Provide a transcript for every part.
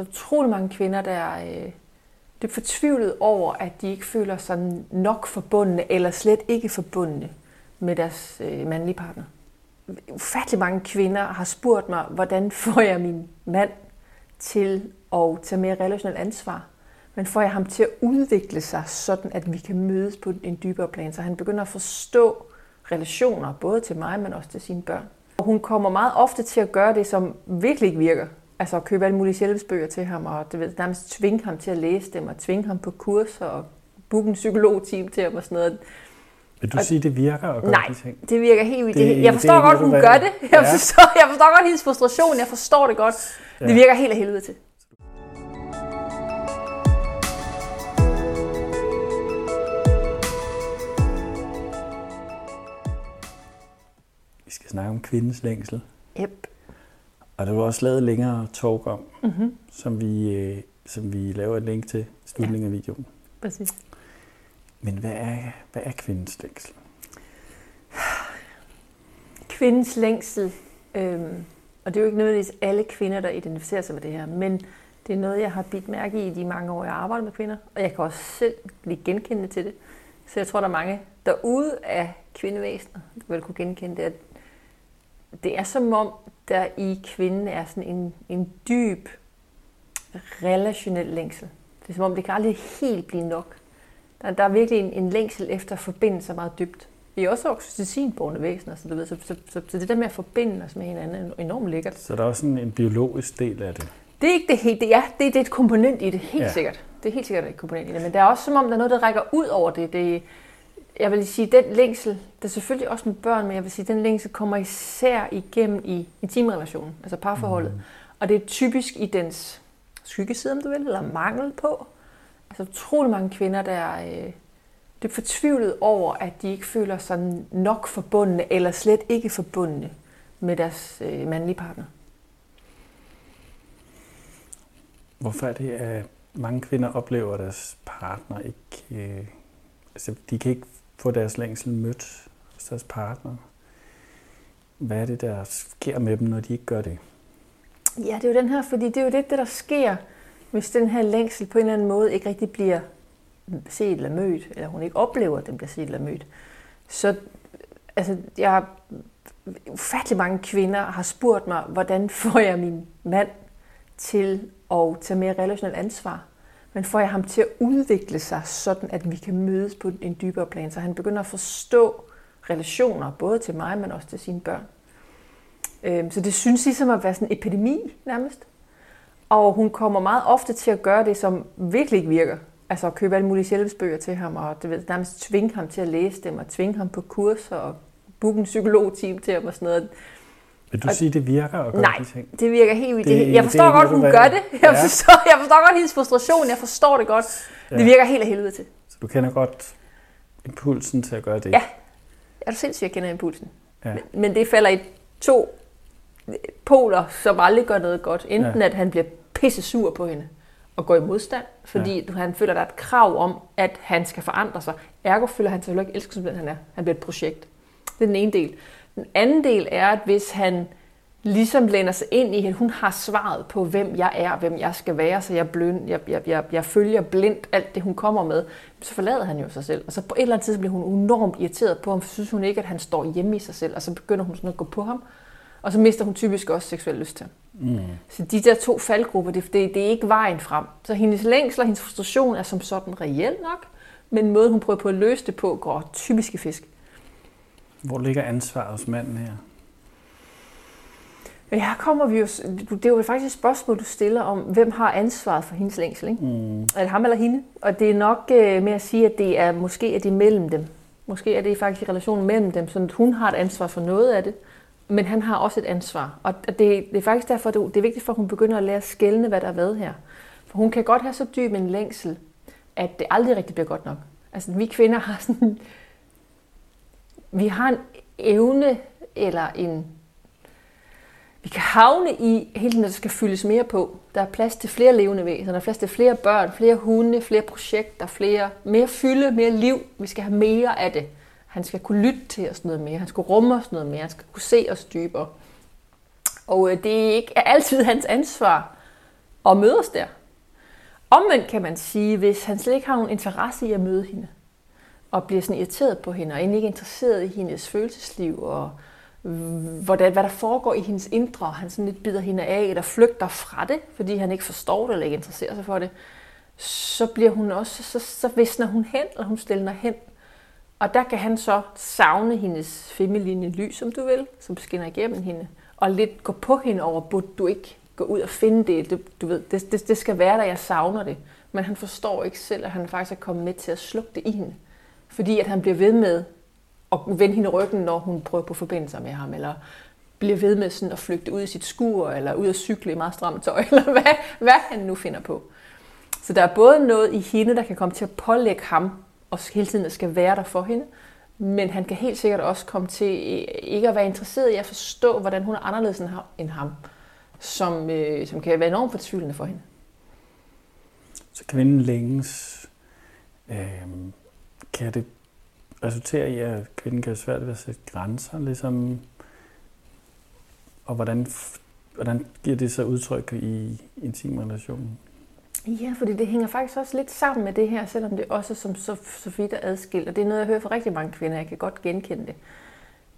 Altså utrolig mange kvinder, der er øh, dybt fortvivlet over, at de ikke føler sig nok forbundne, eller slet ikke forbundne med deres øh, mandlige partner. Ufattelig mange kvinder har spurgt mig, hvordan får jeg min mand til at tage mere relationelt ansvar? Men får jeg ham til at udvikle sig, sådan at vi kan mødes på en dybere plan, så han begynder at forstå relationer, både til mig, men også til sine børn. Og hun kommer meget ofte til at gøre det, som virkelig ikke virker. Altså at købe alle mulige selvsbøger til ham, og det ved, nærmest tvinge ham til at læse dem, og tvinge ham på kurser, og booke en psykologteam til ham og sådan noget. Vil du og, sige, det virker at gøre nej, de ting? det virker helt vildt. Det, jeg forstår det godt, hun gør det. Jeg, ja. forstår, jeg forstår godt hendes frustration. Jeg forstår det godt. Ja. Det virker helt af helvede til. Vi skal snakke om kvindens længsel. Yep. Og der var også lavet længere talk om, mm-hmm. som, vi, øh, som vi laver et link til i slutningen ja. af videoen. Præcis. Men hvad er, hvad er kvindens længsel? Kvindens længsel, øhm, og det er jo ikke nødvendigvis alle kvinder, der identificerer sig med det her, men det er noget, jeg har bidt mærke i de mange år, jeg arbejder med kvinder, og jeg kan også selv blive genkendende til det. Så jeg tror, der er mange derude af kvindevæsenet, der vil kunne genkende det, at det er som om, der i kvinden er sådan en, en dyb relationel længsel. Det er som om, det kan aldrig helt blive nok. Der, der er virkelig en, en længsel efter at forbinde sig meget dybt. Vi er også oxytocinborne væsener, så, du ved, så, så, så, så det der med at forbinde os med hinanden er enormt lækkert. Så der er også en, en biologisk del af det? Det er ikke det helt, det er, det, det er et komponent i det, helt ja. sikkert. Det er helt sikkert et komponent i det, men der er også som om, der er noget, der rækker ud over det. det jeg vil sige, den længsel, der er selvfølgelig også med børn, men jeg vil sige, den længsel kommer især igennem i intimrelationen, altså parforholdet. Mm. Og det er typisk i dens skyggeside, om du vil, eller mangel på. Altså utrolig mange kvinder, der er øh, dybt fortvivlet over, at de ikke føler sig nok forbundne, eller slet ikke forbundne med deres øh, mandlige partner. Hvorfor er det, at mange kvinder oplever, at deres partner ikke... Øh, altså, de kan ikke få deres længsel mødt hos deres partner? Hvad er det, der sker med dem, når de ikke gør det? Ja, det er jo den her, fordi det er jo det, der sker, hvis den her længsel på en eller anden måde ikke rigtig bliver set eller mødt, eller hun ikke oplever, at den bliver set eller mødt. Så altså, jeg ufattelig mange kvinder har spurgt mig, hvordan får jeg min mand til at tage mere relationelt ansvar? Men får jeg ham til at udvikle sig, sådan at vi kan mødes på en dybere plan, så han begynder at forstå relationer, både til mig, men også til sine børn. Øhm, så det synes ligesom at være sådan en epidemi nærmest. Og hun kommer meget ofte til at gøre det, som virkelig ikke virker. Altså at købe alle mulige selvsbøger til ham, og det ved, nærmest tvinge ham til at læse dem, og tvinge ham på kurser, og booke en psykologteam til ham og sådan noget. Vil du og, sige, det virker at gøre nej, de ting? det virker helt vildt. Det, jeg forstår det godt, hun gør det. Jeg, ja. forstår, jeg forstår godt hendes frustration. Jeg forstår det godt. Ja. Det virker helt af helvede til. Så du kender godt impulsen til at gøre det? Ja. Er du sindssygt, jeg kender impulsen. Ja. Men, men det falder i to poler, som aldrig gør noget godt. Enten ja. at han bliver pisse sur på hende og går i modstand, fordi ja. han føler, der er et krav om, at han skal forandre sig. Ergo føler han sig ikke elsket som den han er. Han bliver et projekt. Det er den ene del. Den anden del er, at hvis han ligesom lænder sig ind i, at hun har svaret på, hvem jeg er, hvem jeg skal være, så jeg, bløn, jeg, jeg, jeg, jeg følger blindt alt det, hun kommer med, så forlader han jo sig selv. Og så på et eller andet tidspunkt bliver hun enormt irriteret på ham, for synes hun ikke, at han står hjemme i sig selv, og så begynder hun sådan at gå på ham. Og så mister hun typisk også seksuel lyst til ham. Mm. Så de der to faldgrupper, det, det, det er ikke vejen frem. Så hendes længsel og hendes frustration er som sådan reelt nok, men måden hun prøver på at løse det på, går typisk i fisk. Hvor ligger ansvaret hos manden her? Men her kommer vi jo, det er jo faktisk et spørgsmål, du stiller om, hvem har ansvaret for hendes længsel, ikke? Mm. Er det ham eller hende? Og det er nok øh, med at sige, at det er måske er det mellem dem. Måske er det faktisk relationen mellem dem, så hun har et ansvar for noget af det, men han har også et ansvar. Og det, det er faktisk derfor, det er vigtigt for, at hun begynder at lære at skælne, hvad der er hvad her. For hun kan godt have så dyb en længsel, at det aldrig rigtig bliver godt nok. Altså vi kvinder har sådan vi har en evne eller en... Vi kan havne i hele tiden, at der skal fyldes mere på. Der er plads til flere levende væsener, der er plads til flere børn, flere hunde, flere projekter, flere, mere fylde, mere liv. Vi skal have mere af det. Han skal kunne lytte til os noget mere, han skal rumme os noget mere, han skal kunne se os dybere. Og øh, det er ikke altid hans ansvar og mødes der. Omvendt kan man sige, hvis han slet ikke har nogen interesse i at møde hende, og bliver sådan irriteret på hende, og egentlig ikke interesseret i hendes følelsesliv, og hvordan, hvad der foregår i hendes indre, og han sådan lidt bider hende af, eller flygter fra det, fordi han ikke forstår det, eller ikke interesserer sig for det, så bliver hun også, så, så visner hun hen, og hun stiller hen. Og der kan han så savne hendes feminine lys, som du vil, som skinner igennem hende, og lidt gå på hende over, burde du ikke gå ud og finde det, du, du ved, det, det, det skal være der, jeg savner det. Men han forstår ikke selv, at han faktisk er kommet med til at slukke det i hende. Fordi at han bliver ved med at vende hende ryggen, når hun prøver på forbindelser med ham, eller bliver ved med sådan at flygte ud i sit skur, eller ud at cykle i meget stramt tøj, eller hvad, hvad han nu finder på. Så der er både noget i hende, der kan komme til at pålægge ham, og hele tiden skal være der for hende, men han kan helt sikkert også komme til eh, ikke at være interesseret i at forstå, hvordan hun er anderledes end ham, som, øh, som kan være enormt fortvivlende for hende. Så kvinden længes, øh, kan det resultere i, at kvinden kan have svært ved at sætte grænser, ligesom, og hvordan, hvordan giver det sig udtryk i intim relation? Ja, fordi det hænger faktisk også lidt sammen med det her, selvom det også er som så, så vidt er adskilt. Og det er noget, jeg hører fra rigtig mange kvinder. Jeg kan godt genkende det.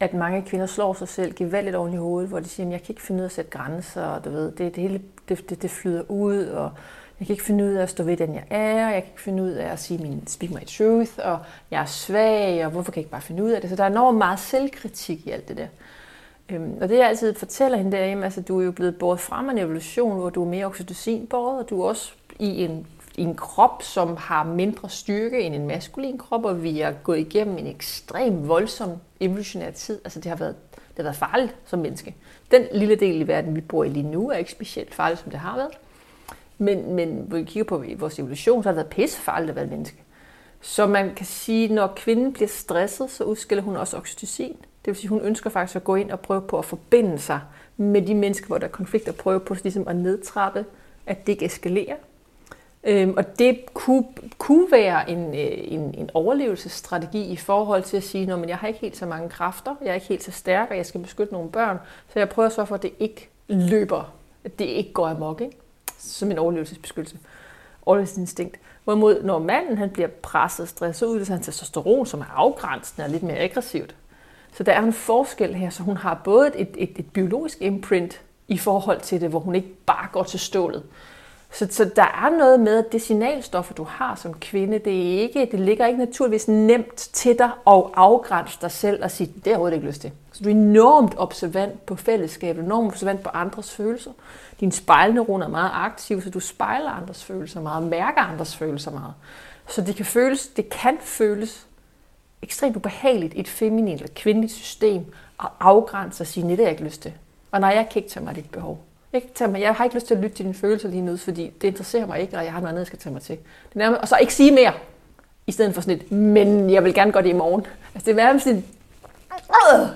At mange kvinder slår sig selv gevaldigt oven i hovedet, hvor de siger, at jeg kan ikke finde ud af at sætte grænser, og du ved, det, det hele det, det, det flyder ud, og jeg kan ikke finde ud af at stå ved den, jeg er, jeg kan ikke finde ud af at sige min speak my truth, og jeg er svag, og hvorfor kan jeg ikke bare finde ud af det? Så der er enormt meget selvkritik i alt det der. Øhm, og det jeg altid fortæller hende, det er, at altså, du er jo blevet båret frem af en evolution, hvor du er mere oxytocinbåret, og du er også i en, i en krop, som har mindre styrke end en maskulin krop, og vi har gået igennem en ekstrem voldsom evolutionær tid. Altså det har været, det har været farligt som menneske. Den lille del i verden, vi bor i lige nu, er ikke specielt farligt, som det har været. Men, men hvor vi kigger på vores evolution, så har det været pissefarligt at være menneske. Så man kan sige, når kvinden bliver stresset, så udskiller hun også oxytocin. Det vil sige, hun ønsker faktisk at gå ind og prøve på at forbinde sig med de mennesker, hvor der er konflikter, og prøve på ligesom at nedtrappe, at det ikke eskalerer. Øhm, og det kunne, kunne være en, øh, en, en overlevelsesstrategi i forhold til at sige, at jeg har ikke helt så mange kræfter, jeg er ikke helt så stærk, og jeg skal beskytte nogle børn, så jeg prøver så for, at det ikke løber, at det ikke går amok, ikke? Som en overlevelsesbeskyttelse. Overlevelsesinstinkt. Hvorimod, når manden han bliver presset, stresset, så udløser han testosteron, som er afgrænsende og lidt mere aggressivt. Så der er en forskel her, så hun har både et, et, et biologisk imprint i forhold til det, hvor hun ikke bare går til stålet. Så, så der er noget med, at det signalstoffer, du har som kvinde, det, er ikke, det ligger ikke naturligvis nemt til dig og afgrænse dig selv og sige, det har jeg overhovedet ikke lyst til. Så du er enormt observant på fællesskabet, enormt observant på andres følelser. Din spejlneuron er meget aktiv, så du spejler andres følelser meget, mærker andres følelser meget. Så det kan føles, det kan føles ekstremt ubehageligt i et feminint eller kvindeligt system at afgrænse og sige, det har jeg ikke lyst til. Og nej, jeg kan ikke tage mig dit behov. Ikke? Tag mig, jeg har ikke lyst til at lytte til dine følelser lige nu, fordi det interesserer mig ikke, og jeg har noget andet, jeg skal tage mig til. Det nærmest, og så ikke sige mere, i stedet for sådan et, men jeg vil gerne gøre det i morgen. Altså det er nærmest sådan,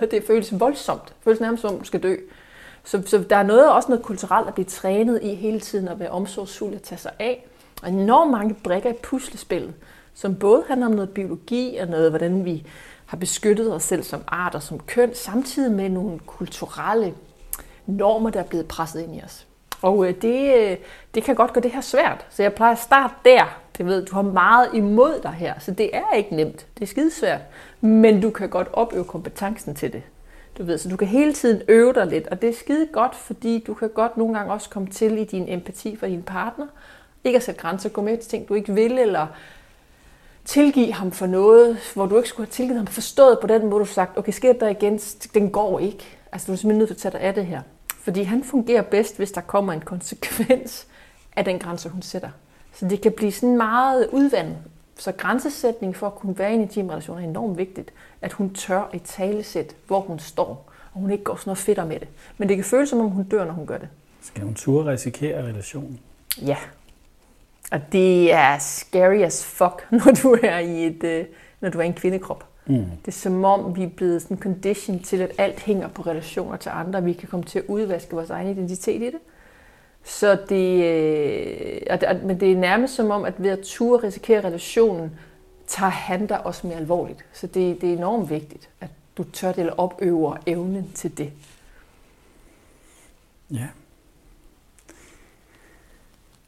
øh, det føles voldsomt. Det føles nærmest som, du skal dø. Så, så der er noget, også noget kulturelt at blive trænet i hele tiden at være omsorgsfuld at tage sig af. Og enormt mange brikker i puslespillet, som både handler om noget biologi og noget, hvordan vi har beskyttet os selv som art og som køn, samtidig med nogle kulturelle normer, der er blevet presset ind i os. Og øh, det, øh, det kan godt gøre det her svært. Så jeg plejer at starte der. Det ved, du har meget imod dig her, så det er ikke nemt. Det er skidesvært. Men du kan godt opøve kompetencen til det. Du ved, så du kan hele tiden øve dig lidt, og det er skide godt, fordi du kan godt nogle gange også komme til i din empati for din partner. Ikke at sætte grænser, gå med til ting, du ikke vil, eller tilgive ham for noget, hvor du ikke skulle have tilgivet ham, forstået på den måde, du har sagt, okay, sker der igen, den går ikke. Altså, du er simpelthen nødt til at tage dig af det her. Fordi han fungerer bedst, hvis der kommer en konsekvens af den grænse, hun sætter. Så det kan blive sådan meget udvandet. Så grænsesætning for at kunne være i en intim relation er enormt vigtigt. At hun tør i talesæt, hvor hun står, og hun ikke går sådan noget fedt med det. Men det kan føles som om hun dør, når hun gør det. Skal hun turde risikere relationen? Ja. Og det er scary as fuck, når du er i et, øh, når du er i en kvindekrop. Mm. Det er som om, vi er blevet sådan condition til, at alt hænger på relationer til andre. Vi kan komme til at udvaske vores egen identitet i det. Så det, øh, men det er nærmest som om, at ved at turde risikere relationen, tager han dig også mere alvorligt. Så det, det er enormt vigtigt, at du tør det eller opøver evnen til det. Ja.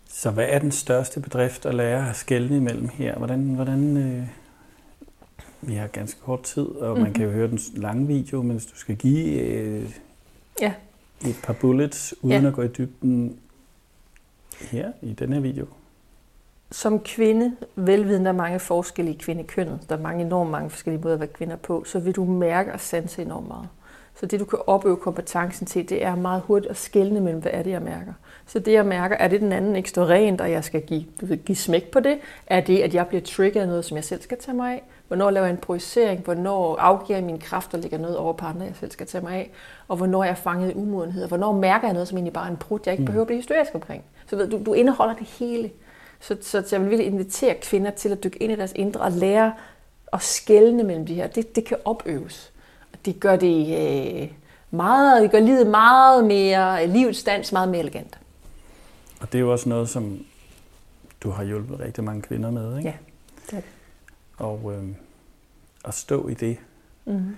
Så hvad er den største bedrift at lære at skælne imellem her? Hvordan, hvordan øh, vi har ganske kort tid, og mm-hmm. man kan jo høre den lange video, men hvis du skal give øh, ja. et par bullets, uden ja. at gå i dybden her i den her video. Som kvinde, velviden der er mange forskellige kvindekønnet, der er mange enormt mange forskellige måder at være kvinder på, så vil du mærke og sanse enormt meget. Så det, du kan opøve kompetencen til, det er meget hurtigt at skelne mellem, hvad er det, jeg mærker. Så det, jeg mærker, er det den anden ikke står rent, og jeg skal give, du ved, give smæk på det? Er det, at jeg bliver triggeret af noget, som jeg selv skal tage mig af? Hvornår laver jeg en projicering? Hvornår afgiver jeg mine kræfter og lægger noget over på andre, jeg selv skal tage mig af? Og hvornår er jeg fanget i umodenhed? Hvornår mærker jeg noget, som egentlig bare er en brud, jeg ikke mm. behøver at blive hysterisk omkring? Så ved, du, du indeholder det hele. Så, så, så jeg vil virkelig invitere kvinder til at dykke ind i deres indre og lære at skelne mellem de her. Det, det kan opøves. Det gør det øh, meget, det gør livet meget mere, livets dans meget mere elegant. Og det er jo også noget, som du har hjulpet rigtig mange kvinder med, ikke? Ja, det er det. Og øh, at stå i det. Mm-hmm.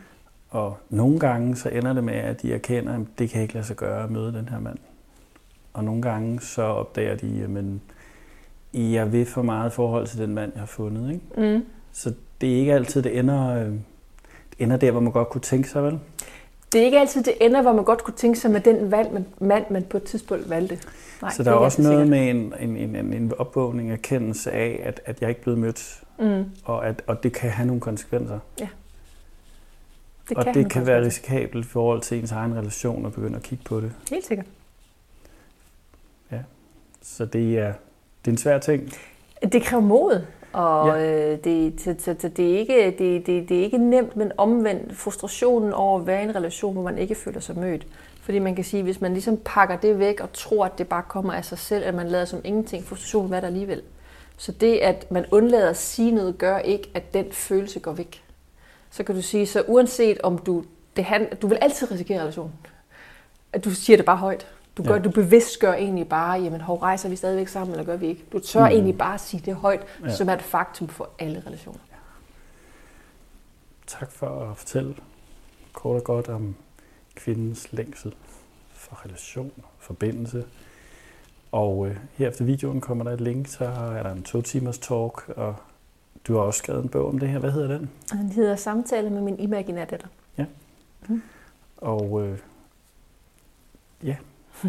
Og nogle gange så ender det med, at de erkender, at det kan ikke lade sig gøre at møde den her mand. Og nogle gange så opdager de, at jeg vil for meget forhold til den mand, jeg har fundet. Ikke? Mm. Så det er ikke altid, det ender, øh, ender der, hvor man godt kunne tænke sig, vel? Det er ikke altid, det ender, hvor man godt kunne tænke sig med den valg, man, mand, man på et tidspunkt valgte. Nej, så der er, også noget sikkert. med en, en, en, en opvågning, erkendelse af, at, at jeg ikke er blevet mødt, mm. og, at, og det kan have nogle konsekvenser. Ja. Det og kan det kan være risikabelt i forhold til ens egen relation at begynde at kigge på det. Helt sikkert. Ja, så det er, det er en svær ting. Det kræver mod. Og ja. øh, det, det, er ikke, det, det, det er ikke nemt, men omvendt frustrationen over at være i en relation, hvor man ikke føler sig mødt. Fordi man kan sige, hvis man ligesom pakker det væk og tror, at det bare kommer af sig selv, at man lader som ingenting, frustrationen hvad der alligevel. Så det, at man undlader at sige noget, gør ikke, at den følelse går væk. Så kan du sige, så uanset om du, det hand, du vil altid risikere relationen. At du siger det bare højt. Du, gør, ja. du bevidst gør egentlig bare, jamen hov, rejser vi stadigvæk sammen, eller gør vi ikke? Du tør mm. egentlig bare sige det højt, ja. som er et faktum for alle relationer. Ja. Tak for at fortælle kort og godt om kvindens længsel for relation, forbindelse. Og øh, her efter videoen kommer der et link, så er der en to timers talk, og du har også skrevet en bog om det her. Hvad hedder den? Den hedder Samtale med min imaginære datter. Ja. Mm. Og øh, ja,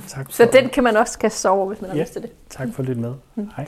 tak for, Så den kan man også kaste over, hvis man har ja, lyst til det. Tak for at lytte med. Mm. Hej.